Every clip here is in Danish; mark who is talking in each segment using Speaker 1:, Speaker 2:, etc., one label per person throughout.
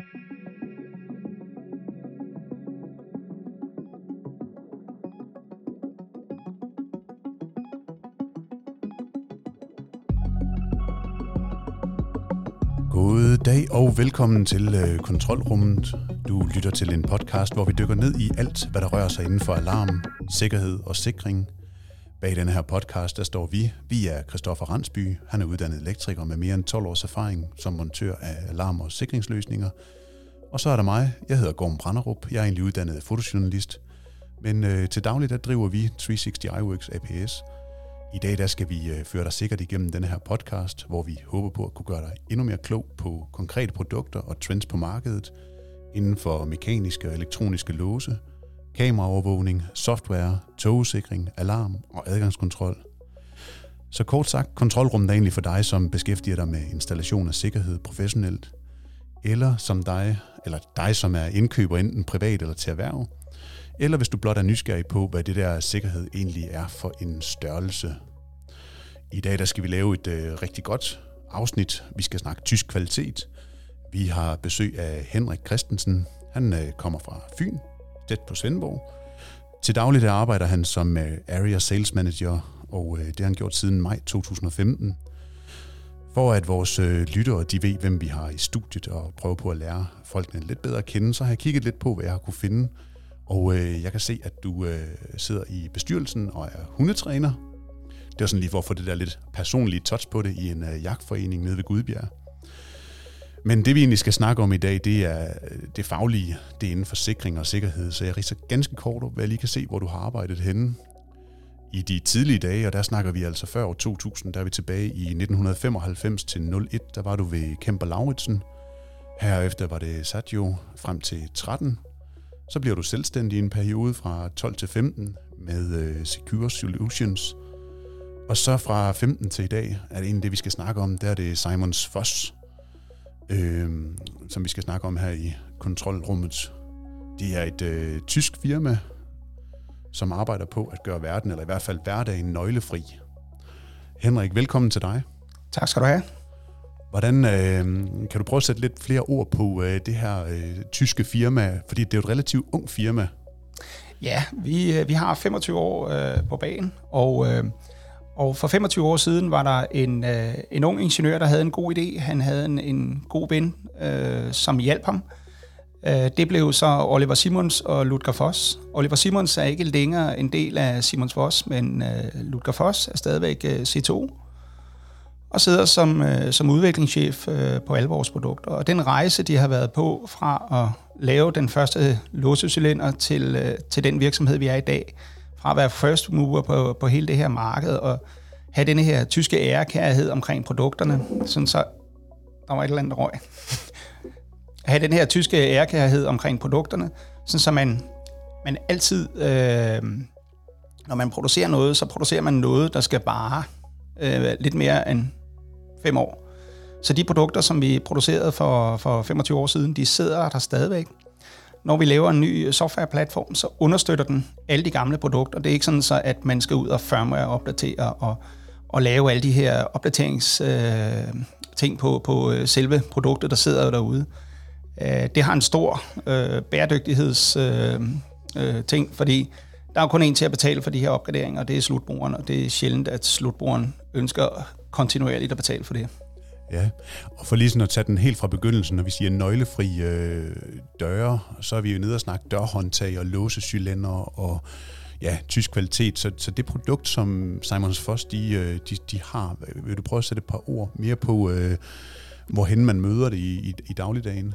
Speaker 1: God dag og velkommen til øh, Kontrolrummet. Du lytter til en podcast, hvor vi dykker ned i alt, hvad der rører sig inden for alarm, sikkerhed og sikring. Bag denne her podcast, der står vi. Vi er Christoffer Randsby. Han er uddannet elektriker med mere end 12 års erfaring som montør af alarm- og sikringsløsninger. Og så er der mig. Jeg hedder Gorm Branderup. Jeg er egentlig uddannet fotojournalist. Men øh, til daglig der driver vi 360 iWorks APS – i dag der skal vi øh, føre dig sikkert igennem denne her podcast, hvor vi håber på at kunne gøre dig endnu mere klog på konkrete produkter og trends på markedet inden for mekaniske og elektroniske låse, kameraovervågning, software, togsikring, alarm og adgangskontrol. Så kort sagt, kontrolrummet er egentlig for dig, som beskæftiger dig med installation af sikkerhed professionelt, eller som dig, eller dig, som er indkøber enten privat eller til erhverv, eller hvis du blot er nysgerrig på, hvad det der sikkerhed egentlig er for en størrelse. I dag der skal vi lave et øh, rigtig godt afsnit. Vi skal snakke tysk kvalitet. Vi har besøg af Henrik Christensen. Han øh, kommer fra Fyn, tæt på Svendborg. Til dagligt arbejder han som øh, Area Sales Manager, og øh, det har han gjort siden maj 2015. For at vores øh, lyttere de ved, hvem vi har i studiet, og prøver på at lære folkene lidt bedre at kende, så har jeg kigget lidt på, hvad jeg har kunne finde og jeg kan se, at du sidder i bestyrelsen og er hundetræner. Det er sådan lige for at få det der lidt personlige touch på det i en jagtforening nede ved Gudbjerg. Men det vi egentlig skal snakke om i dag, det er det faglige, det er inden for sikring og sikkerhed. Så jeg riser ganske kort op, hvad jeg lige kan se, hvor du har arbejdet henne i de tidlige dage, og der snakker vi altså før år 2000, der er vi tilbage i 1995 til 01, der var du ved Kemper Lauritsen. Herefter var det Satjo frem til 13, så bliver du selvstændig i en periode fra 12 til 15 med øh, Secure Solutions. Og så fra 15 til i dag er det egentlig det, vi skal snakke om. Der er det Simons Foss, øh, som vi skal snakke om her i kontrolrummet. Det er et øh, tysk firma, som arbejder på at gøre verden, eller i hvert fald hverdagen, nøglefri. Henrik, velkommen til dig.
Speaker 2: Tak skal du have.
Speaker 1: Hvordan øh, kan du prøve at sætte lidt flere ord på øh, det her øh, tyske firma? Fordi det er jo et relativt ung firma.
Speaker 2: Ja, vi, øh, vi har 25 år øh, på banen, og, øh, og for 25 år siden var der en, øh, en ung ingeniør, der havde en god idé. Han havde en, en god ven, øh, som hjalp ham. Øh, det blev så Oliver Simons og Ludger Foss. Oliver Simons er ikke længere en del af Simons Foss, men øh, Ludger Foss er stadigvæk øh, C2 og sidder som, øh, som udviklingschef øh, på alle vores produkter. Og den rejse, de har været på fra at lave den første låsecylinder til, øh, til den virksomhed, vi er i dag, fra at være first mover på, på hele det her marked, og have denne her tyske ærekærhed omkring produkterne, sådan så... Der var et eller andet røg. have den her tyske ærekærhed omkring produkterne, sådan så man, man altid, øh, når man producerer noget, så producerer man noget, der skal bare øh, lidt mere end fem år. Så de produkter, som vi producerede for, for 25 år siden, de sidder der stadigvæk. Når vi laver en ny øh, softwareplatform, så understøtter den alle de gamle produkter. Det er ikke sådan, så at man skal ud og firmware-opdatere og, og lave alle de her opdateringsting øh, ting på, på øh, selve produktet, der sidder derude. Øh, det har en stor øh, bæredygtigheds øh, øh, ting, fordi der er kun en til at betale for de her opgraderinger, og det er slutbrugeren, og det er sjældent, at slutbrugeren ønsker kontinuerligt at betale for det.
Speaker 1: Ja, og for lige sådan at tage den helt fra begyndelsen, når vi siger nøglefri øh, døre, så er vi jo nede og snakke dørhåndtag og låsecylinder og ja, tysk kvalitet. Så, så det produkt, som Simons Foss de, øh, de, de har, vil du prøve at sætte et par ord mere på, øh, hvorhen man møder det i, i, i dagligdagen?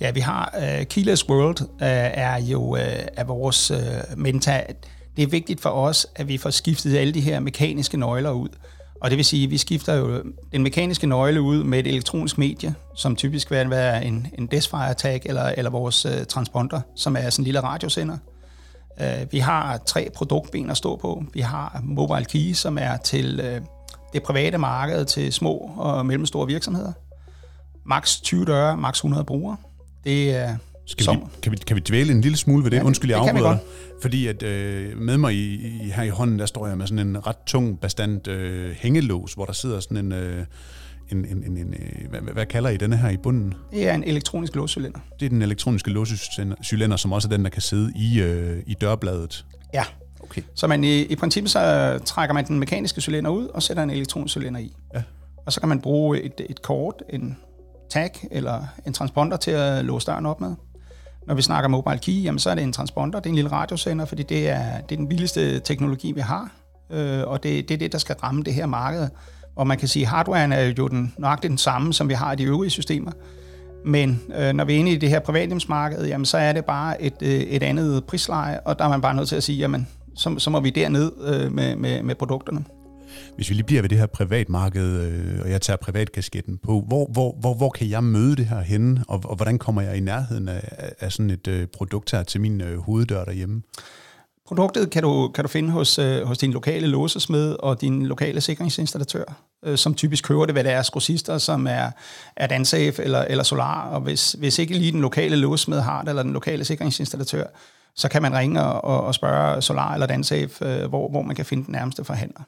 Speaker 2: Ja, vi har uh, Keyless World uh, er jo uh, er vores uh, menta. Det er vigtigt for os, at vi får skiftet alle de her mekaniske nøgler ud. Og det vil sige, at vi skifter jo den mekaniske nøgle ud med et elektronisk medie, som typisk vil være en, en Desfire tag eller, eller vores uh, transponder, som er sådan en lille radiosender. Uh, vi har tre produktben at stå på. Vi har Mobile Key, som er til uh, det private marked til små og mellemstore virksomheder. Max 20 døre, max 100 brugere. Det er
Speaker 1: skal vi, kan, vi, kan vi dvæle en lille smule ved det? Ja, Undskyld, jeg
Speaker 2: afbryder.
Speaker 1: Fordi at øh, med mig i, i, her i hånden, der står jeg med sådan en ret tung, bestand øh, hængelås, hvor der sidder sådan en, øh, en, en, en, en øh, hvad, hvad kalder I denne her i bunden?
Speaker 2: Det er en elektronisk låscylinder.
Speaker 1: Det er den elektroniske låsecylinder, som også er den, der kan sidde i, øh, i dørbladet.
Speaker 2: Ja.
Speaker 1: Okay.
Speaker 2: Så man i, i princippet så trækker man den mekaniske cylinder ud og sætter en elektronisk cylinder i.
Speaker 1: Ja.
Speaker 2: Og så kan man bruge et, et kort, en tag eller en transponder til at låse døren op med. Når vi snakker mobile key, jamen, så er det en transponder, det er en lille radiosender, fordi det er, det er den billigste teknologi, vi har. Øh, og det, det er det, der skal ramme det her marked. Og man kan sige, at hardwaren er jo den, nøjagtigt den samme, som vi har i de øvrige systemer. Men øh, når vi er inde i det her privathjemsmarked, jamen, så er det bare et, øh, et andet prisleje, og der er man bare nødt til at sige, jamen, så, så må vi derned øh, med, med, med produkterne.
Speaker 1: Hvis vi lige bliver ved det her privatmarked, øh, og jeg tager privatkasketten på, hvor, hvor, hvor, hvor kan jeg møde det her henne, og, og hvordan kommer jeg i nærheden af, af sådan et øh, produkt her til min øh, hoveddør derhjemme?
Speaker 2: Produktet kan du, kan du finde hos, øh, hos din lokale låsesmed og din lokale sikringsinstallatør, øh, som typisk køber det, hvad det er, grossister, som er, er Dansafe eller, eller Solar. Og hvis, hvis ikke lige den lokale låsesmed har det, eller den lokale sikringsinstallatør, så kan man ringe og, og spørge Solar eller Dansafe, øh, hvor, hvor man kan finde den nærmeste forhandler.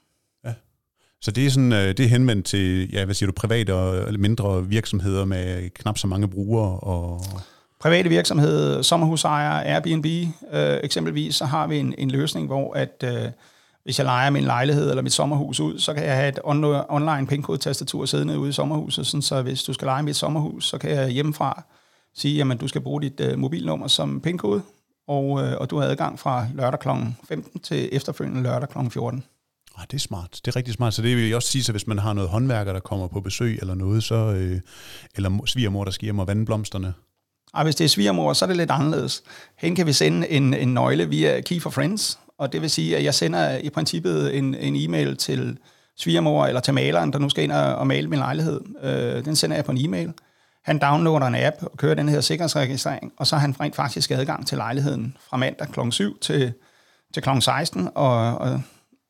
Speaker 1: Så det er, sådan, øh, det er henvendt til, ja, hvad siger du, private og mindre virksomheder med knap så mange brugere og
Speaker 2: private virksomheder, sommerhusejere, Airbnb øh, eksempelvis, så har vi en, en løsning, hvor at øh, hvis jeg leger min lejlighed eller mit sommerhus ud, så kan jeg have et on- online pindkode-tastatur siddende ude i sommerhuset, sådan så hvis du skal lege mit sommerhus, så kan jeg hjemmefra sige, at du skal bruge dit øh, mobilnummer som pindkode, og, øh, og du har adgang fra lørdag kl. 15 til efterfølgende lørdag kl. 14.
Speaker 1: Ah, det er smart. Det er rigtig smart. Så det vil jeg også sige, at hvis man har noget håndværker, der kommer på besøg eller noget, så, øh, eller svigermor, der skal hjem og vande blomsterne,
Speaker 2: og ah, hvis det er svigermor, så er det lidt anderledes. Hen kan vi sende en, en nøgle via Key for Friends, og det vil sige, at jeg sender i princippet en, en e-mail til svigermor eller til maleren, der nu skal ind og, og male min lejlighed. Øh, den sender jeg på en e-mail. Han downloader en app og kører den her sikkerhedsregistrering, og så har han rent faktisk adgang til lejligheden fra mandag kl. 7 til, til kl. 16, og, og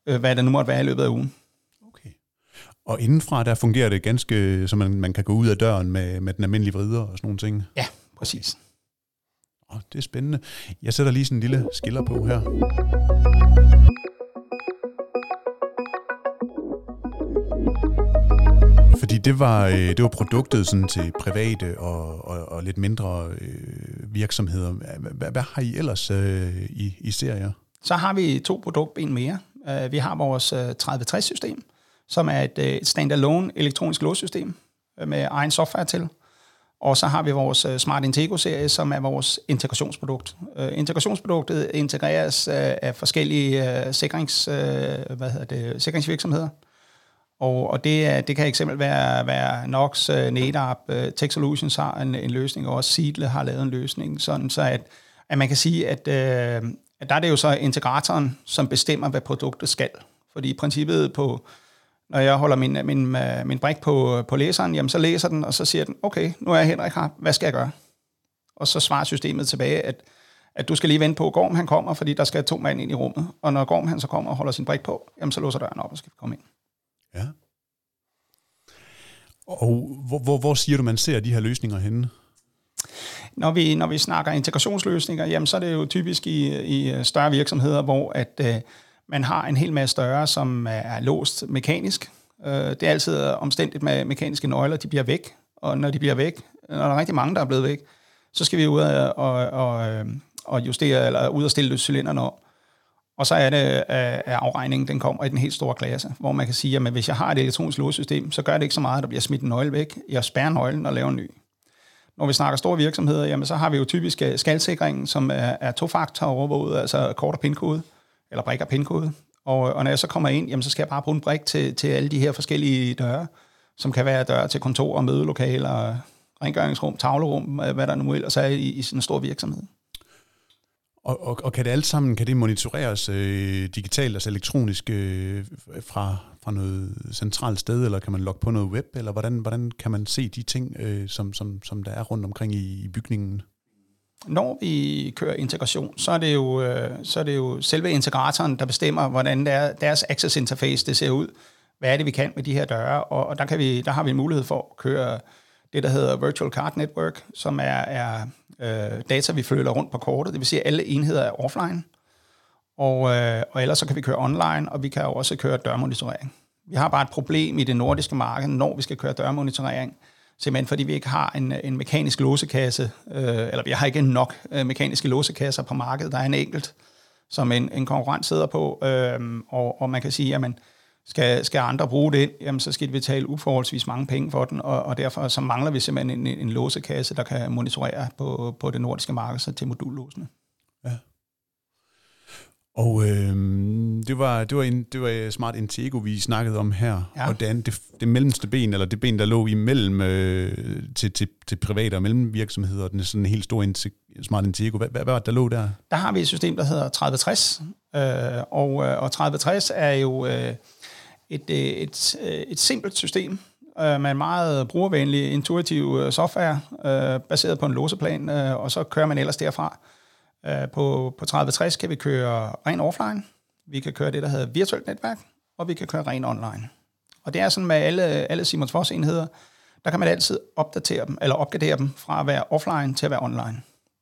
Speaker 2: øh, hvad det nu måtte være i løbet af ugen.
Speaker 1: Okay. Og indenfra, der fungerer det ganske, så man, man kan gå ud af døren med, med den almindelige vrider og sådan nogle ting?
Speaker 2: Ja, Præcis.
Speaker 1: Oh, det er spændende. Jeg sætter lige sådan en lille skiller på her. Fordi det var, øh, det var produktet sådan til private og, og, og lidt mindre øh, virksomheder. Hvad, hvad har I ellers øh, i, i serier?
Speaker 2: Så har vi to produktben mere. Øh, vi har vores øh, 3060-system, som er øh, et, standalone elektronisk låssystem med egen software til. Og så har vi vores Smart Intego-serie, som er vores integrationsprodukt. Integrationsproduktet integreres af forskellige sikrings, hvad hedder det, sikringsvirksomheder. Og, og det, det kan eksempel være, være Nox, NetApp, Tech Solutions har en, en løsning, og også Seedle har lavet en løsning, sådan så at, at man kan sige, at, at der er det jo så integratoren, som bestemmer, hvad produktet skal. Fordi i princippet på, når jeg holder min, min, min brik på, på læseren, jamen så læser den, og så siger den, okay, nu er jeg Henrik her, hvad skal jeg gøre? Og så svarer systemet tilbage, at, at du skal lige vente på, at Gorm han kommer, fordi der skal to mand ind i rummet. Og når Gorm han så kommer og holder sin brik på, jamen så låser døren op, og skal vi komme ind.
Speaker 1: Ja. Og hvor, hvor, hvor siger du, man ser de her løsninger henne?
Speaker 2: Når vi, når vi snakker integrationsløsninger, jamen så er det jo typisk i, i øh, større virksomheder, hvor at, øh, man har en hel masse døre, som er låst mekanisk. Øh, det er altid omstændigt med mekaniske nøgler, de bliver væk, og når de bliver væk, når der er rigtig mange, der er blevet væk, så skal vi ud og, og, og, og justere, eller ud og stille cylinderne op. Og så er det, øh, at afregningen den kommer i den helt store klasse, hvor man kan sige, at hvis jeg har et elektronisk låssystem, så gør det ikke så meget, at der bliver smidt en nøgle væk. Jeg spærrer nøglen og laver en ny. Når vi snakker store virksomheder, jamen, så har vi jo typisk øh, skalsikringen, som er, er tofaktor overvåget, altså kort og pindkode eller brik og pindkode. Og, øh, og når jeg så kommer ind, jamen, så skal jeg bare bruge en brik til, til alle de her forskellige døre, som kan være døre til kontor, mødelokaler, rengøringsrum, tavlerum, øh, hvad der nu ellers er i, i sådan en stor virksomhed.
Speaker 1: Og, og, og kan det alt sammen kan det monitoreres øh, digitalt, altså elektronisk øh, fra, fra noget centralt sted, eller kan man logge på noget web, eller hvordan, hvordan kan man se de ting, øh, som, som, som der er rundt omkring i, i bygningen?
Speaker 2: når vi kører integration, så er det jo, øh, så er det jo selve integratoren, der bestemmer, hvordan der, deres access interface det ser ud. Hvad er det, vi kan med de her døre? Og, og der, kan vi, der har vi en mulighed for at køre det, der hedder Virtual Card Network, som er, er øh, data, vi følger rundt på kortet. Det vil sige, at alle enheder er offline. Og, øh, og ellers så kan vi køre online, og vi kan også køre dørmonitorering. Vi har bare et problem i det nordiske marked, når vi skal køre dørmonitorering, simpelthen fordi vi ikke har en, en mekanisk låsekasse, øh, eller vi har ikke nok øh, mekaniske låsekasser på markedet. Der er en enkelt, som en, en konkurrent sidder på, øh, og, og man kan sige, at skal, skal andre bruge det, jamen så skal de betale uforholdsvis mange penge for den, og, og derfor så mangler vi simpelthen en, en låsekasse, der kan monitorere på, på det nordiske marked så til modullåsene. Ja.
Speaker 1: Og øh, det, var, det, var en, det var Smart Intego, vi snakkede om her. Ja. Og det, det, det mellemste ben, eller det ben, der lå imellem øh, til, til, til private og mellemvirksomheder, den er sådan en helt stor Smart Intego. Hvad, hvad, hvad var det, der lå der?
Speaker 2: Der har vi et system, der hedder 3060. Øh, og, og 3060 er jo øh, et, øh, et, øh, et, simpelt system, øh, med en meget brugervenlig, intuitiv øh, software, øh, baseret på en låseplan, øh, og så kører man ellers derfra. Øh, på, på 3060 kan vi køre ren offline, vi kan køre det, der hedder virtuelt netværk, og vi kan køre ren online. Og det er sådan med alle, alle Simons Foss enheder, der kan man altid opdatere dem, eller opgradere dem fra at være offline til at være online.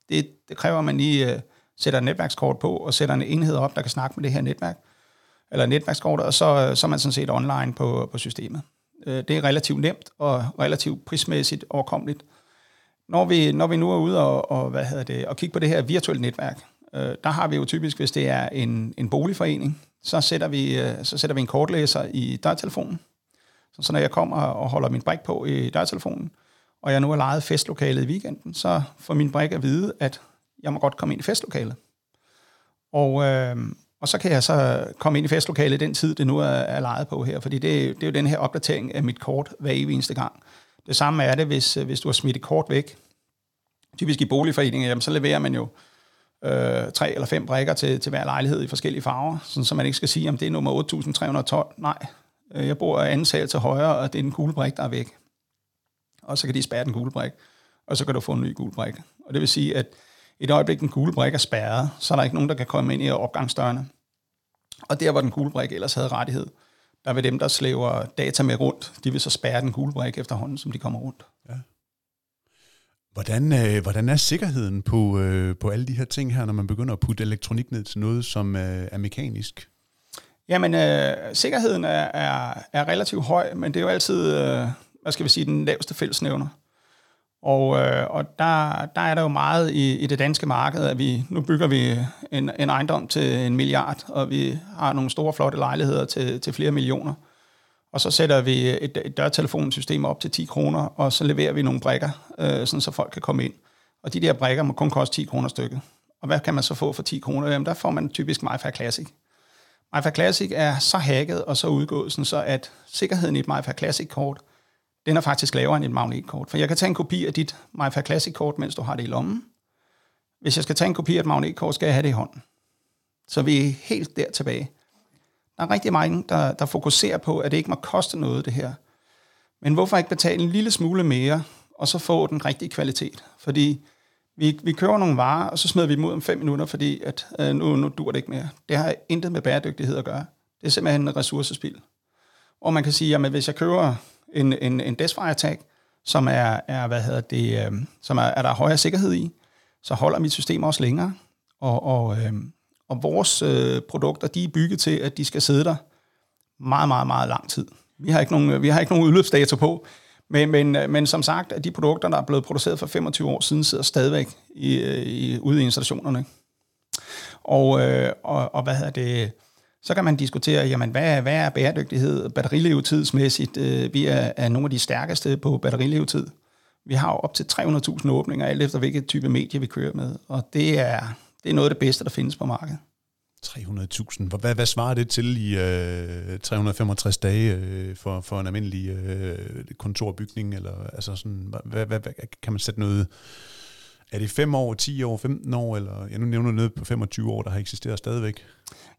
Speaker 2: Det, det kræver, at man lige uh, sætter et netværkskort på, og sætter en enhed op, der kan snakke med det her netværk, eller netværkskortet, og så, så er man sådan set online på, på systemet. Øh, det er relativt nemt og relativt prismæssigt overkommeligt. Når vi, når vi nu er ude og, og, hvad hedder det, og kigge på det her virtuelle netværk, øh, der har vi jo typisk, hvis det er en, en boligforening, så sætter, vi, øh, så sætter vi en kortlæser i dørtelefonen. Så, så når jeg kommer og holder min brik på i dørtelefonen, og jeg nu har lejet festlokalet i weekenden, så får min brik at vide, at jeg må godt komme ind i festlokalet. Og, øh, og så kan jeg så komme ind i festlokalet den tid, det nu er, er lejet på her, fordi det, det er jo den her opdatering af mit kort hver evig eneste gang. Det samme er det, hvis, hvis du har smidt et kort væk. Typisk i boligforeninger, jamen, så leverer man jo øh, tre eller fem brækker til, til hver lejlighed i forskellige farver, sådan, så man ikke skal sige, om det er nummer 8312. Nej, øh, jeg bor anden sal til højre, og det er den gule brik, der er væk. Og så kan de spærre den gule brik, og så kan du få en ny gule brik. Og det vil sige, at i det øjeblik, den gule brik er spærret, så er der ikke nogen, der kan komme ind i opgangsdørene. Og der, hvor den gule brik ellers havde rettighed, der vil dem, der slæver data med rundt, de vil så spærre den gule brik efterhånden, som de kommer rundt. Ja.
Speaker 1: Hvordan, øh, hvordan er sikkerheden på, øh, på alle de her ting her, når man begynder at putte elektronik ned til noget, som øh, er mekanisk?
Speaker 2: Jamen, øh, sikkerheden er, er, er relativt høj, men det er jo altid, øh, hvad skal vi sige, den laveste fællesnævner. Og, øh, og der, der er der jo meget i, i det danske marked, at vi nu bygger vi en, en ejendom til en milliard, og vi har nogle store, flotte lejligheder til, til flere millioner. Og så sætter vi et, et dørtelefonsystem op til 10 kroner, og så leverer vi nogle brækker, øh, sådan så folk kan komme ind. Og de der brækker må kun koste 10 kroner stykket. Og hvad kan man så få for 10 kroner? Jamen, der får man typisk MyFair Classic. MyFair Classic er så hacket og så udgået, sådan så at sikkerheden i et MyFair Classic-kort, den er faktisk lavere end et magnetkort. For jeg kan tage en kopi af dit MyFair Classic-kort, mens du har det i lommen. Hvis jeg skal tage en kopi af et magnetkort, skal jeg have det i hånden. Så vi er helt der tilbage. Der er rigtig mange, der, der fokuserer på, at det ikke må koste noget, det her. Men hvorfor ikke betale en lille smule mere, og så få den rigtige kvalitet? Fordi vi, vi kører nogle varer, og så smider vi dem ud om fem minutter, fordi at, øh, nu, nu dur det ikke mere. Det har intet med bæredygtighed at gøre. Det er simpelthen en ressourcespil. Og man kan sige, at hvis jeg køber en, en, en Desfire tag, som er, er, hvad hedder det, øh, som er, er der højere sikkerhed i, så holder mit system også længere. Og, og, øh, og vores øh, produkter, de er bygget til, at de skal sidde der meget, meget, meget lang tid. Vi har ikke nogen, vi har ikke nogen udløbsdato på, men, men, øh, men som sagt, at de produkter, der er blevet produceret for 25 år siden, sidder stadigvæk i, øh, i, ude i installationerne. Og, øh, og, og hvad hedder det? Så kan man diskutere, jamen, hvad, hvad er bæredygtighed batterilevetidsmæssigt? Øh, vi er, er nogle af de stærkeste på batterilevetid. Vi har op til 300.000 åbninger, alt efter hvilket type medie vi kører med. Og det er, det er noget af det bedste, der findes på markedet.
Speaker 1: 300.000. Hvad, hvad svarer det til i øh, 365 dage øh, for, for en almindelig øh, kontorbygning? Eller, altså sådan, hvad, hvad, hvad, kan man sætte noget... Er det 5 år, 10 år, 15 år, eller jeg nu nævner noget på 25 år, der har eksisteret stadigvæk?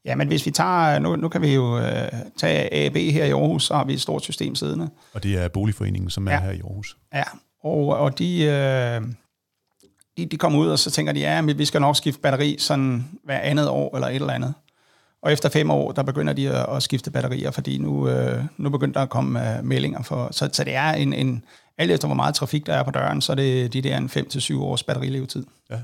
Speaker 2: Ja, men hvis vi tager, nu, nu kan vi jo øh, tage AB her i Aarhus, så har vi et stort system siddende.
Speaker 1: Og det er Boligforeningen, som er ja. her i Aarhus.
Speaker 2: Ja, og, og de, øh, de, de kommer ud, og så tænker de, ja, men vi skal nok skifte batteri sådan hver andet år eller et eller andet. Og efter fem år, der begynder de at, at skifte batterier, fordi nu, øh, nu begynder der at komme uh, meldinger. For, så, så det er en, en, alt efter hvor meget trafik der er på døren, så er det de der en 5-7 års batterilevetid. Ja.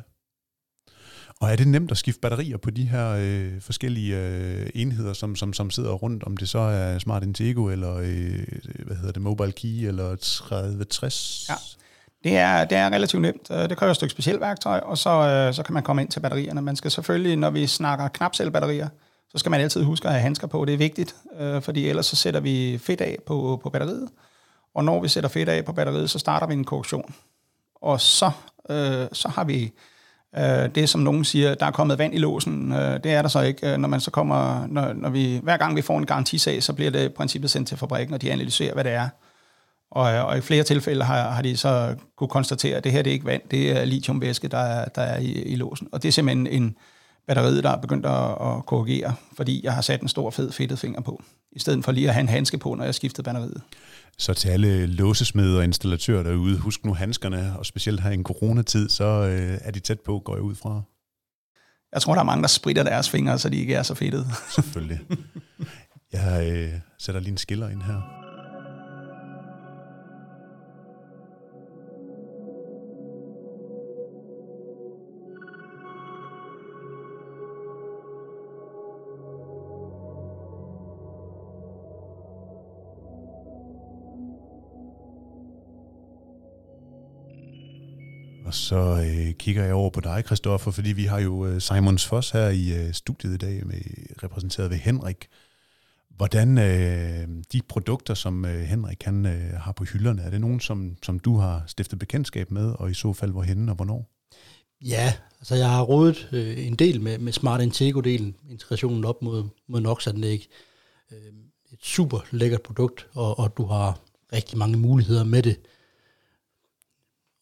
Speaker 1: Og er det nemt at skifte batterier på de her øh, forskellige øh, enheder, som, som, som sidder rundt, om det så er Smart Intego, eller øh, øh hvad hedder det, Mobile Key, eller 3060?
Speaker 2: Ja. Det er, det er relativt nemt. Øh, det kræver et stykke specielt værktøj, og så, øh, så kan man komme ind til batterierne. Man skal selvfølgelig, når vi snakker knapcellebatterier, så skal man altid huske at have handsker på. Det er vigtigt, øh, fordi ellers så sætter vi fedt af på, på batteriet. Og når vi sætter fedt af på batteriet, så starter vi en korrektion. Og så, øh, så har vi Øh, det, som nogen siger, der er kommet vand i låsen. Øh, det er der så ikke. Øh, når man så kommer, når, når vi, hver gang vi får en garantisag, så bliver det i princippet sendt til fabrikken, og de analyserer, hvad det er. Og, og i flere tilfælde har, har de så kunne konstatere, at det her det er ikke vand, det er lithiumvæske, der er, der er i, i låsen. Og det er simpelthen en batteriet, der er begyndt at, at korrigere, fordi jeg har sat en stor fed fedtet finger på, i stedet for lige at have en handske på, når jeg skiftede batteriet.
Speaker 1: Så til alle låsesmede og installatører derude, husk nu handskerne, og specielt her i en coronatid, så øh, er de tæt på, går jeg ud fra.
Speaker 2: Jeg tror, der er mange, der spritter deres fingre, så de ikke er så fedtede.
Speaker 1: Selvfølgelig. Jeg øh, sætter lige en skiller ind her. Og så øh, kigger jeg over på dig, Christoffer, fordi vi har jo øh, Simons Foss her i øh, studiet i dag, med, repræsenteret ved Henrik. Hvordan øh, de produkter, som øh, Henrik han, øh, har på hylderne, er det nogen, som, som du har stiftet bekendtskab med, og i så fald hvorhen og hvornår?
Speaker 3: Ja, altså jeg har rådet øh, en del med, med Smart Intego-delen, integrationen op mod, mod NOx-anlæg. Øh, et super lækkert produkt, og, og du har rigtig mange muligheder med det.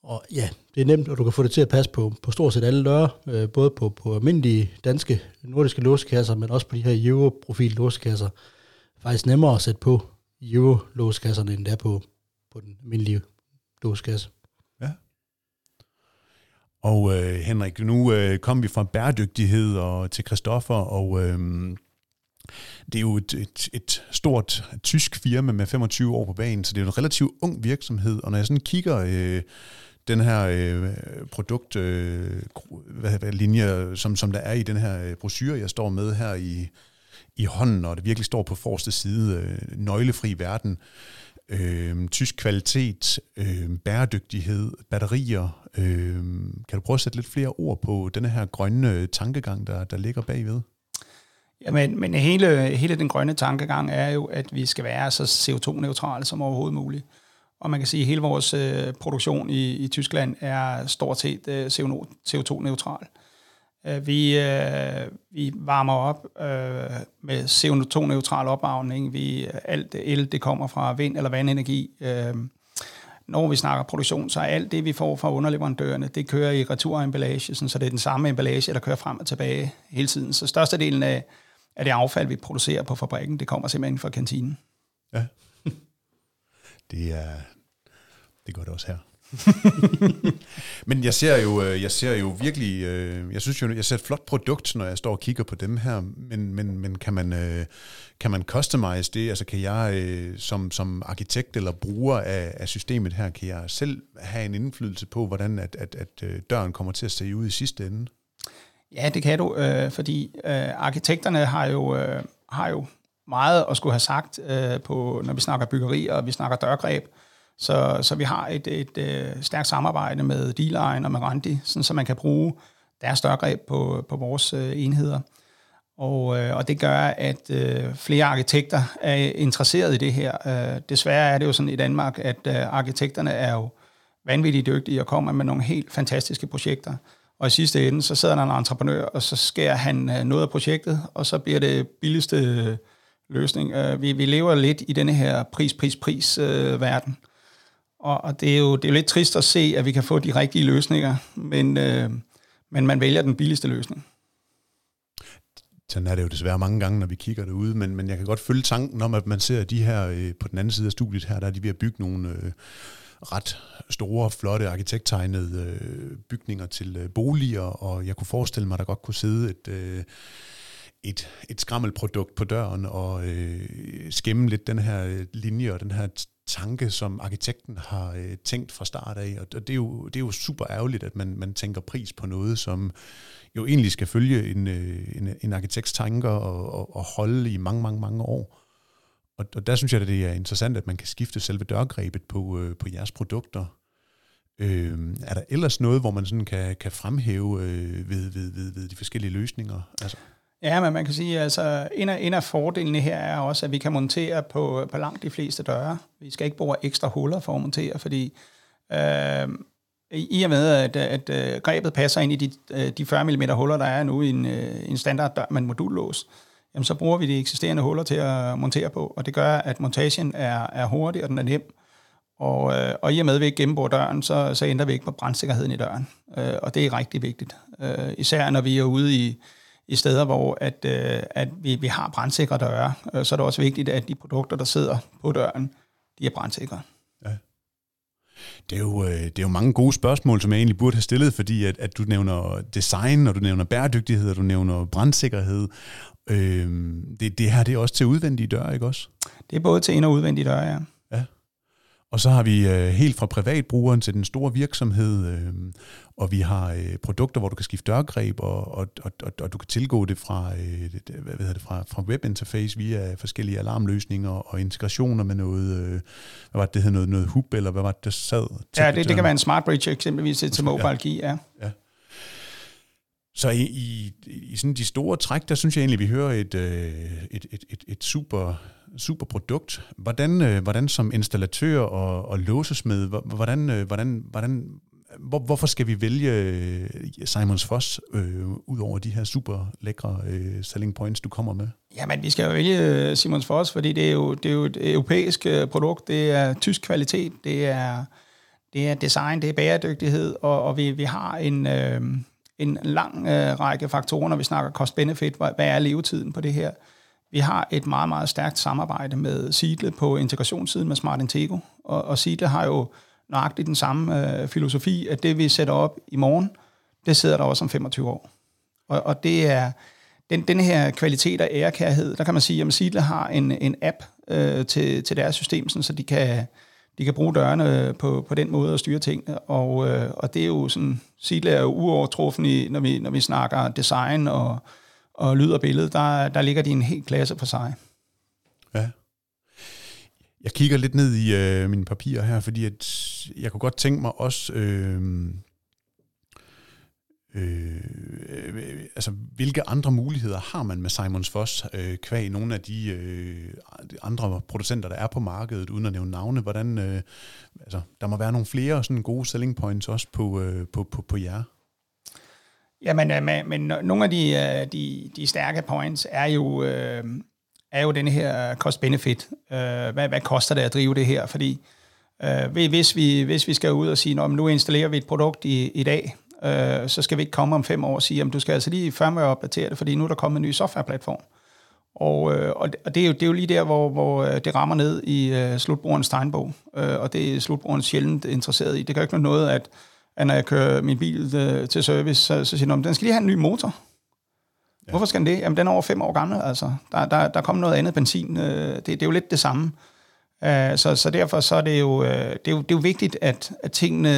Speaker 3: Og ja, det er nemt, og du kan få det til at passe på, på stort set alle døre, øh, både på, på almindelige danske nordiske låsekasser, men også på de her Euro-profil låsekasser. Faktisk nemmere at sætte på Euro-låsekasserne, end det er på, på den almindelige låsekasse.
Speaker 1: Ja. Og øh, Henrik, nu øh, kom vi fra bæredygtighed og til Christoffer, og øh, det er jo et, et, et stort tysk firma med 25 år på banen, så det er en relativt ung virksomhed, og når jeg sådan kigger... Øh, den her øh, produktlinje, øh, som, som der er i den her øh, brochure, jeg står med her i, i hånden, og det virkelig står på forreste side, øh, nøglefri verden, øh, tysk kvalitet, øh, bæredygtighed, batterier. Øh, kan du prøve at sætte lidt flere ord på den her grønne tankegang, der, der ligger bagved?
Speaker 2: Ja, men, men hele, hele den grønne tankegang er jo, at vi skal være så CO2-neutrale som overhovedet muligt. Og man kan sige, at hele vores øh, produktion i, i Tyskland er stort set øh, CO2-neutral. Øh, vi, øh, vi varmer op øh, med CO2-neutral opvarmning. Vi, øh, alt el det kommer fra vind- eller vandenergi. Øh, når vi snakker produktion, så er alt det, vi får fra underleverandørerne, det kører i returemballage, så det er den samme emballage, der kører frem og tilbage hele tiden. Så størstedelen af, af det affald, vi producerer på fabrikken, det kommer simpelthen fra kantinen.
Speaker 1: Ja. Det er, det gør det også her. Men jeg ser jo, øh, jeg ser jo virkelig, øh, jeg synes jo, jeg ser et flot produkt, når jeg står og kigger på dem her, men, men, men kan, man, øh, kan man customize det? Altså kan jeg som, som arkitekt eller bruger af, af systemet her, kan jeg selv have en indflydelse på, hvordan at, at, at døren kommer til at se ud i sidste ende?
Speaker 2: Ja, det kan du, øh, fordi øh, arkitekterne har jo, øh, har jo meget at skulle have sagt, øh, på, når vi snakker byggeri og vi snakker dørgreb. Så, så vi har et, et, et stærkt samarbejde med d og med Randi, sådan, så man kan bruge deres dørgreb på, på vores øh, enheder. Og, øh, og det gør, at øh, flere arkitekter er interesseret i det her. Øh, desværre er det jo sådan i Danmark, at øh, arkitekterne er jo vanvittigt dygtige og kommer med nogle helt fantastiske projekter. Og i sidste ende, så sidder der en entreprenør, og så skærer han øh, noget af projektet, og så bliver det billigste øh, løsning. Øh, vi, vi lever lidt i denne her pris-pris-pris-verden. Øh, og, og det, er jo, det er jo lidt trist at se, at vi kan få de rigtige løsninger, men, øh, men man vælger den billigste løsning.
Speaker 1: Sådan er det jo desværre mange gange, når vi kigger derude, men, men jeg kan godt følge tanken om, at man ser de her øh, på den anden side af studiet her, der er de ved at bygge nogle øh, ret store, flotte arkitekttegnede øh, bygninger til øh, boliger, og jeg kunne forestille mig, at der godt kunne sidde et... Øh, et, et skrammelprodukt på døren og øh, skemme lidt den her øh, linje og den her tanke, som arkitekten har øh, tænkt fra start af, og det er jo, det er jo super ærgerligt, at man, man tænker pris på noget, som jo egentlig skal følge en, øh, en, en arkitekts tanker og, og, og holde i mange, mange, mange år. Og, og der synes jeg, at det er interessant, at man kan skifte selve dørgrebet på, øh, på jeres produkter. Øh, er der ellers noget, hvor man sådan kan, kan fremhæve øh, ved, ved, ved, ved de forskellige løsninger? Altså?
Speaker 2: Ja, men man kan sige, at altså, en, af, en af fordelene her er også, at vi kan montere på, på langt de fleste døre. Vi skal ikke bruge ekstra huller for at montere, fordi øh, i og med, at, at, at grebet passer ind i de, øh, de 40 mm huller, der er nu i en, øh, en standard dør med en modullås, jamen så bruger vi de eksisterende huller til at montere på, og det gør, at montagen er, er hurtig, og den er nem. Og, øh, og i og med, at vi ikke gennembruger døren, så, så ændrer vi ikke på brandsikkerheden i døren. Øh, og det er rigtig vigtigt. Øh, især når vi er ude i, i steder, hvor at, øh, at vi, vi har brandsikre døre, øh, så er det også vigtigt, at de produkter, der sidder på døren, de er brandsikre. Ja.
Speaker 1: Det er, jo, øh, det er jo mange gode spørgsmål, som jeg egentlig burde have stillet, fordi at, at du nævner design, og du nævner bæredygtighed, og du nævner brandsikkerhed. Øh, det, det her det er også til udvendige døre, ikke også?
Speaker 2: Det er både til ind- og udvendige døre, ja.
Speaker 1: Og så har vi øh, helt fra privatbrugeren til den store virksomhed, øh, og vi har øh, produkter, hvor du kan skifte dørgreb, og, og, og, og, og du kan tilgå det fra, øh, hvad hedder det, fra, fra webinterface via forskellige alarmløsninger og integrationer med noget, øh, hvad var det, det hed, noget, noget hub, eller hvad var det, der sad?
Speaker 2: Ja, det, det kan være en smart bridge eksempelvis til, til mobile key, ja. ja.
Speaker 1: Så i, i, i sådan de store træk, der synes jeg egentlig, vi hører et, øh, et, et, et, et super super produkt. Hvordan, øh, hvordan som installatør og, og låsesmed, hvordan, øh, hvordan, hvordan, hvor, hvorfor skal vi vælge Simons Foss øh, ud over de her super lækre øh, selling points, du kommer med?
Speaker 2: Jamen, vi skal jo vælge Simons Foss, fordi det er jo, det er jo et europæisk produkt, det er tysk kvalitet, det er, det er design, det er bæredygtighed, og, og vi, vi har en, øh, en lang øh, række faktorer, når vi snakker cost-benefit. Hvad, hvad er levetiden på det her? Vi har et meget, meget stærkt samarbejde med Sidle på integrationssiden med Smart Intego, og, og Sidle har jo nøjagtigt den samme øh, filosofi, at det vi sætter op i morgen, det sidder der også om 25 år. Og, og det er den, den her kvalitet og ærekærhed, der kan man sige, at Sidle har en, en app øh, til, til deres system, sådan, så de kan, de kan bruge dørene øh, på, på den måde at styre tingene. Og, øh, og det er jo sådan, Sidle er jo uovertruffen i, når vi, når vi snakker design og, og lyd og billede, der, der ligger de en helt klasse for sig. Ja.
Speaker 1: Jeg kigger lidt ned i øh, mine papirer her, fordi at jeg kunne godt tænke mig også... Øh, Øh, øh, altså, hvilke andre muligheder har man med Simons Foss øh, kvæg nogle af de øh, andre producenter, der er på markedet, uden at nævne navne? Hvordan, øh, altså, der må være nogle flere sådan gode selling points også på, øh, på, på, på jer.
Speaker 2: Jamen, øh, men, men, men nogle af de, øh, de, de stærke points er jo, øh, er jo den her cost-benefit. Øh, hvad, hvad koster det at drive det her? Fordi hvis, vi, hvis vi skal ud og sige, nu installerer vi et produkt i, i dag, så skal vi ikke komme om fem år og sige, at du skal altså lige firmware opdatere det, fordi nu er der kommet en ny softwareplatform. Og, og det, er jo, det er jo lige der, hvor, hvor det rammer ned i uh, slutbrugerens tegnbog, uh, og det er slutbrugeren sjældent interesseret i. Det kan ikke noget, at at når jeg kører min bil øh, til service, så, så siger de, den skal lige have en ny motor. Ja. Hvorfor skal den det? Jamen, den er over fem år gammel, altså. Der, der, der kommer noget andet benzin. Øh, det, det er jo lidt det samme. Øh, så, så derfor så er det jo, øh, det er jo, det er jo vigtigt, at, at tingene,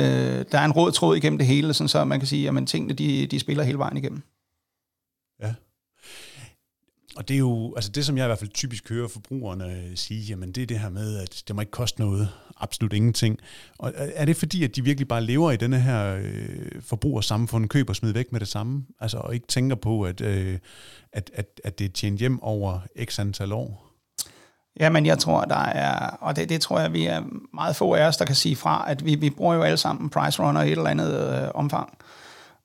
Speaker 2: der er en rød tråd igennem det hele, sådan så man kan sige, at tingene de, de spiller hele vejen igennem. Ja.
Speaker 1: Og det er jo, altså det som jeg i hvert fald typisk hører forbrugerne øh, sige, jamen det er det her med, at det må ikke koste noget absolut ingenting. Og er det fordi, at de virkelig bare lever i denne her øh, forbrugersamfund, køber og smider væk med det samme, altså og ikke tænker på, at, øh, at, at, at det er tjent hjem over x antal år?
Speaker 2: Jamen, jeg tror, der er, og det, det tror jeg, vi er meget få af os, der kan sige fra, at vi, vi bruger jo alle sammen Price Runner i et eller andet øh, omfang.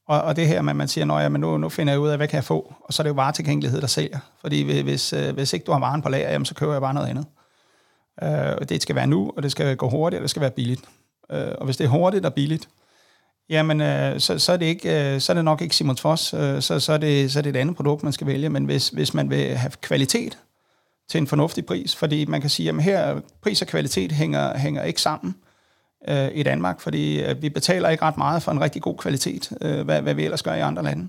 Speaker 2: Og, og det her med, at man siger, at nu, nu finder jeg ud af, hvad kan jeg få? Og så er det jo varetilgængelighed, der sælger. Fordi hvis, øh, hvis ikke du har varen på lager, jamen, så køber jeg bare noget andet. Øh, det skal være nu, og det skal gå hurtigt, og det skal være billigt. Øh, og hvis det er hurtigt og billigt, jamen øh, så, så, er det ikke, øh, så er det nok ikke Simons Foss, øh, så, så, er det, så er det et andet produkt, man skal vælge. Men hvis, hvis man vil have kvalitet til en fornuftig pris, fordi man kan sige, at her pris og kvalitet hænger, hænger ikke sammen øh, i Danmark, fordi øh, vi betaler ikke ret meget for en rigtig god kvalitet, øh, hvad, hvad vi ellers gør i andre lande.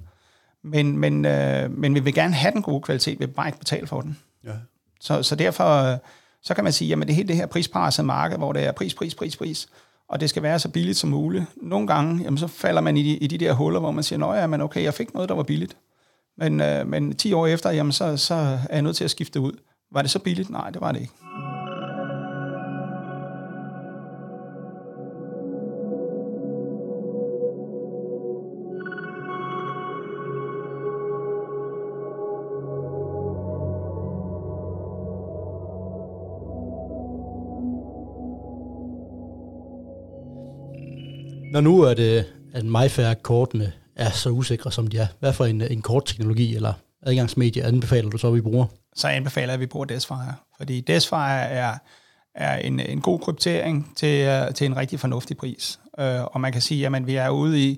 Speaker 2: Men, men, øh, men vi vil gerne have den gode kvalitet, vi vil bare ikke betale for den. Ja. Så, så derfor så kan man sige, jamen det helt det her prispresset marked, hvor det er pris, pris, pris, pris, og det skal være så billigt som muligt. Nogle gange, jamen så falder man i de, i de der huller, hvor man siger, nå ja, men okay, jeg fik noget, der var billigt. Men, øh, men 10 år efter, jamen så, så er jeg nødt til at skifte ud. Var det så billigt? Nej, det var det ikke.
Speaker 3: Når nu er det, at MyFair-kortene er så usikre, som de er, hvad for en, en kortteknologi eller adgangsmedie anbefaler du så, at vi bruger?
Speaker 2: Så anbefaler jeg, at vi bruger Desfire. Fordi Desfire er, er en, en god kryptering til, øh, til en rigtig fornuftig pris. Uh, og man kan sige, at vi er ude i,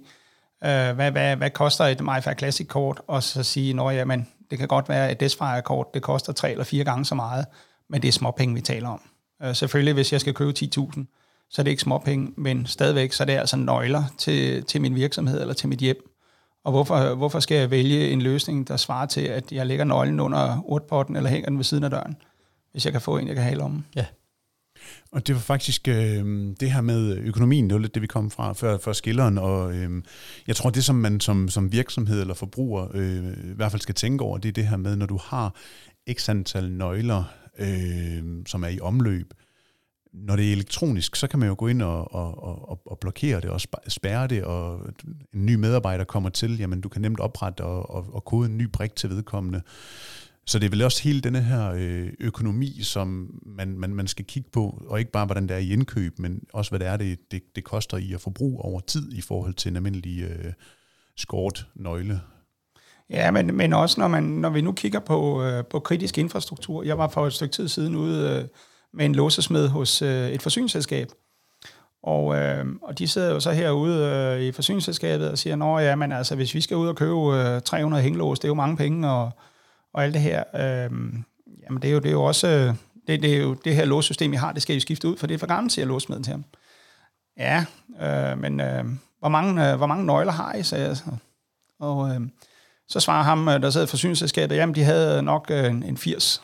Speaker 2: uh, hvad, hvad, hvad koster et MyFair Classic-kort, og så sige, at jamen, det kan godt være, at Desfire-kort det koster tre eller fire gange så meget, men det er småpenge, vi taler om. Uh, selvfølgelig, hvis jeg skal købe 10.000, så er det ikke småpenge, men stadigvæk så er det altså nøgler til, til min virksomhed eller til mit hjem. Og hvorfor, hvorfor skal jeg vælge en løsning, der svarer til, at jeg lægger nøglen under urtpotten eller hænger den ved siden af døren, hvis jeg kan få en, jeg kan hale om?
Speaker 3: Ja.
Speaker 1: Og det var faktisk øh, det her med økonomien, det var lidt det, vi kom fra før, før skilleren, og øh, jeg tror, det som man som, som virksomhed eller forbruger øh, i hvert fald skal tænke over, det er det her med, når du har x antal nøgler, øh, som er i omløb, når det er elektronisk, så kan man jo gå ind og, og, og, og blokere det og spærre det, og en ny medarbejder kommer til, jamen du kan nemt oprette og, og, og kode en ny brik til vedkommende. Så det er vel også hele denne her øh, økonomi, som man, man, man skal kigge på, og ikke bare hvordan det er i indkøb, men også hvad det er, det, det, det koster i at forbruge over tid i forhold til en almindelig øh, skort nøgle.
Speaker 2: Ja, men, men også når, man, når vi nu kigger på, øh, på kritisk infrastruktur. Jeg var for et stykke tid siden ude... Øh, med en låsesmed hos øh, et forsyningsselskab. Og, øh, og de sidder jo så herude øh, i forsyningsselskabet og siger, at ja, men altså, hvis vi skal ud og købe øh, 300 hængelås, det er jo mange penge, og, og alt det her. Øh, jamen, det er jo, det er jo også... Øh, det, det er jo det her låssystem, I har, det skal I skifte ud, for det er for gammelt, siger låsmeden til ham. Ja, øh, men øh, hvor, mange, øh, hvor mange nøgler har I, sagde jeg så. Og øh, så svarer ham, øh, der sad i forsyningsselskabet, jamen de havde nok øh, en 80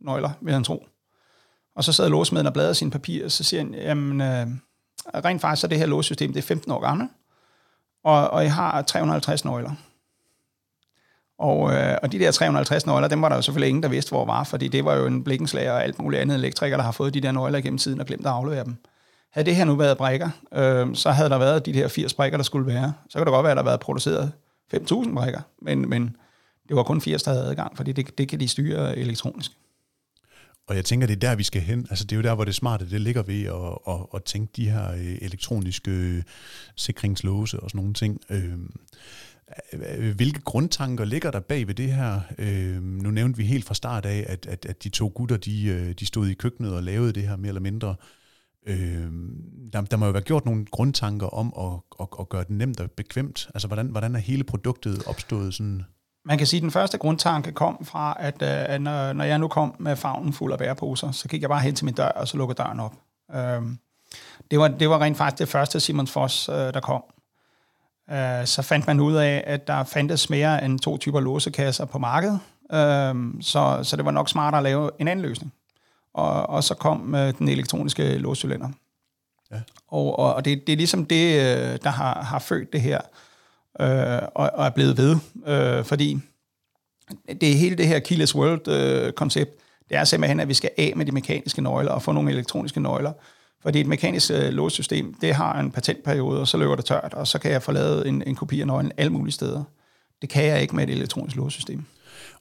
Speaker 2: nøgler, vil han tro. Og så sad låsmeden og bladrede sine papirer, og så siger han, jamen, øh, rent faktisk er det her låssystem, det er 15 år gammelt, og, og jeg har 350 nøgler. Og, øh, og de der 350 nøgler, dem var der jo selvfølgelig ingen, der vidste, hvor var, fordi det var jo en blikkenslager og alt muligt andet elektriker, der har fået de der nøgler gennem tiden og glemt at aflevere dem. Havde det her nu været brækker, øh, så havde der været de der 80 brækker, der skulle være. Så kan det godt være, at der har været produceret 5.000 brækker, men, men det var kun 80, der havde adgang, fordi det, det kan de styre elektronisk.
Speaker 1: Og jeg tænker, det er der, vi skal hen. Altså, det er jo der, hvor det smarte det ligger ved at, at, at tænke de her øh, elektroniske øh, sikringslåse og sådan nogle ting. Øhm, øh, hvilke grundtanker ligger der bag ved det her? Øhm, nu nævnte vi helt fra start af, at, at, at de to gutter, de, de stod i køkkenet og lavede det her mere eller mindre. Øhm, der, der må jo være gjort nogle grundtanker om at, at, at gøre det nemt og bekvemt. Altså, hvordan, hvordan er hele produktet opstået sådan?
Speaker 2: Man kan sige, at den første grundtanke kom fra, at, øh, at når, når jeg nu kom med favnen fuld af bæreposer, så gik jeg bare hen til min dør, og så lukkede døren op. Øhm, det, var, det var rent faktisk det første Simons Foss, øh, der kom. Øh, så fandt man ud af, at der fandtes mere end to typer låsekasser på markedet, øhm, så, så det var nok smartere at lave en anden løsning. Og, og så kom den elektroniske låscylinder. Ja. Og, og det, det er ligesom det, der har, har født det her øh, og, og er blevet ved. Øh, fordi det er hele det her Keyless World-koncept, øh, det er simpelthen, at vi skal af med de mekaniske nøgler og få nogle elektroniske nøgler. Fordi et mekanisk øh, låssystem, det har en patentperiode, og så løber det tørt, og så kan jeg få lavet en, en kopi af nøglen alle mulige steder. Det kan jeg ikke med et elektronisk låssystem.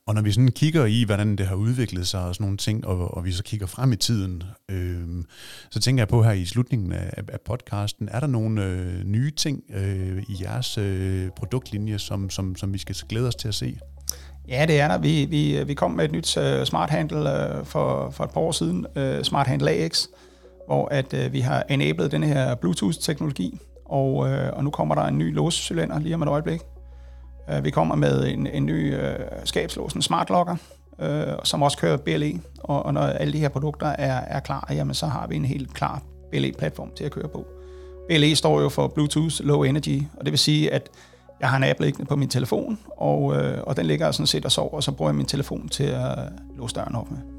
Speaker 1: Og når vi sådan kigger i, hvordan det har udviklet sig og sådan nogle ting, og, og vi så kigger frem i tiden, øh, så tænker jeg på her i slutningen af, af podcasten, er der nogle øh, nye ting øh, i jeres øh, produktlinje, som, som, som vi skal glæde os til at se?
Speaker 2: Ja, det er der. Vi, vi, vi kom med et nyt uh, smart handle uh, øh, for, for et par år siden, uh, Smart Handle AX, hvor at, uh, vi har enabled den her Bluetooth-teknologi, og, uh, og nu kommer der en ny låscylinder lige om et øjeblik, Øh, vi kommer med en, en ny øh, skabslås, en smart locker, øh, som også kører BLE. Og, og når alle de her produkter er, er klar, jamen, så har vi en helt klar BLE-platform til at køre på. BLE står jo for Bluetooth Low Energy, og det vil sige, at jeg har en app liggende på min telefon, og, øh, og den ligger sådan set og sover, og så bruger jeg min telefon til at låse døren op med.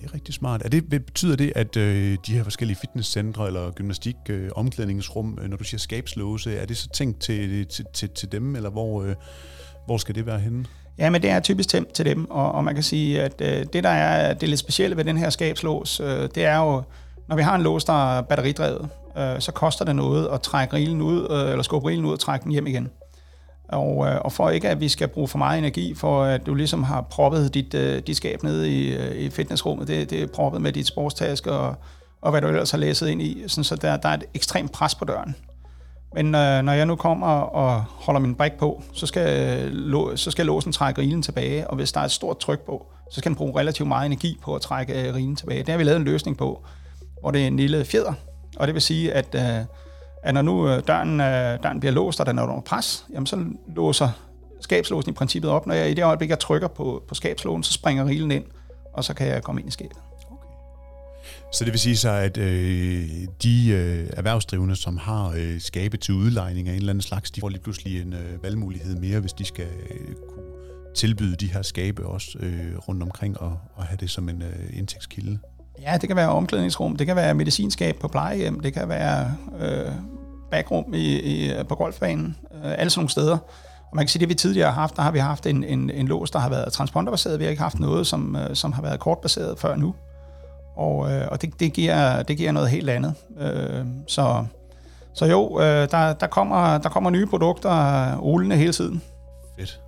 Speaker 1: Det er rigtig smart. Er det, betyder det, at øh, de her forskellige fitnesscentre eller gymnastik, øh, omklædningsrum, øh, når du siger skabslåse, er det så tænkt til, til, til, til dem, eller hvor, øh, hvor skal det være henne?
Speaker 2: Ja, men det er typisk tænkt til dem, og, og man kan sige, at øh, det, der er det lidt specielle ved den her skabslås, øh, det er jo, når vi har en lås, der er batteridrevet, øh, så koster det noget at trække rilen ud, øh, eller skubbe rilen ud og trække den hjem igen. Og, øh, og for ikke, at vi skal bruge for meget energi, for at du ligesom har proppet dit, øh, dit skab nede i, øh, i fitnessrummet, det, det er proppet med dit sportstaske og, og hvad du ellers har læsset ind i, sådan, så der, der er et ekstremt pres på døren. Men øh, når jeg nu kommer og holder min brik på, så skal, øh, lå, så skal låsen trække rilen tilbage, og hvis der er et stort tryk på, så skal den bruge relativt meget energi på at trække øh, rilen tilbage. Det har vi lavet en løsning på, hvor det er en lille fjeder, og det vil sige, at, øh, at når nu øh, døren, øh, døren bliver låst, og den er under pres, jamen så låser skabslåsen i princippet op. Når jeg i det øjeblik, jeg trykker på, på skabslåsen, så springer rilen ind, og så kan jeg komme ind i skabet. Okay.
Speaker 1: Så det vil sige så, at øh, de øh, erhvervsdrivende, som har øh, skabe til udlejning af en eller anden slags, de får lige pludselig en øh, valgmulighed mere, hvis de skal øh, kunne tilbyde de her skabe også øh, rundt omkring og, og have det som en øh, indtægtskilde.
Speaker 2: Ja, det kan være omklædningsrum, det kan være medicinskab på plejehjem, det kan være øh, bagrum i, i, på golfbanen, øh, alle sådan nogle steder. Og man kan sige, at det vi tidligere har haft, der har vi haft en, en, en lås, der har været transponderbaseret. Vi har ikke haft noget, som, øh, som har været kortbaseret før nu. Og, øh, og det, det, giver, det giver noget helt andet. Øh, så, så jo, øh, der, der, kommer, der kommer nye produkter rullende hele tiden.
Speaker 1: Fedt.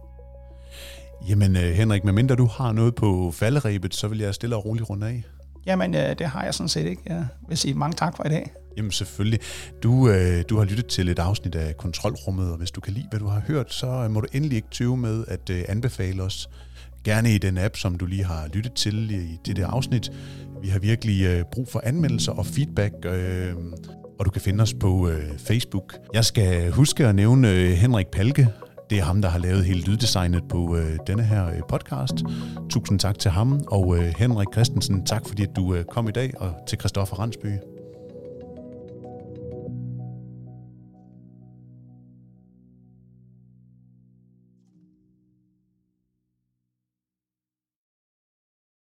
Speaker 1: Jamen øh, Henrik, medmindre du har noget på falderæbet, så vil jeg stille og roligt runde af.
Speaker 2: Jamen, øh, det har jeg sådan set ikke. Jeg vil sige mange tak for i dag.
Speaker 1: Jamen selvfølgelig. Du, øh, du har lyttet til et afsnit af Kontrolrummet, og hvis du kan lide, hvad du har hørt, så må du endelig ikke tøve med at øh, anbefale os. Gerne i den app, som du lige har lyttet til i det der afsnit. Vi har virkelig øh, brug for anmeldelser og feedback, øh, og du kan finde os på øh, Facebook. Jeg skal huske at nævne øh, Henrik Palke. Det er ham, der har lavet hele lyddesignet på øh, denne her øh, podcast. Tusind tak til ham, og øh, Henrik Christensen, tak fordi at du øh, kom i dag, og til Christoffer Randsby.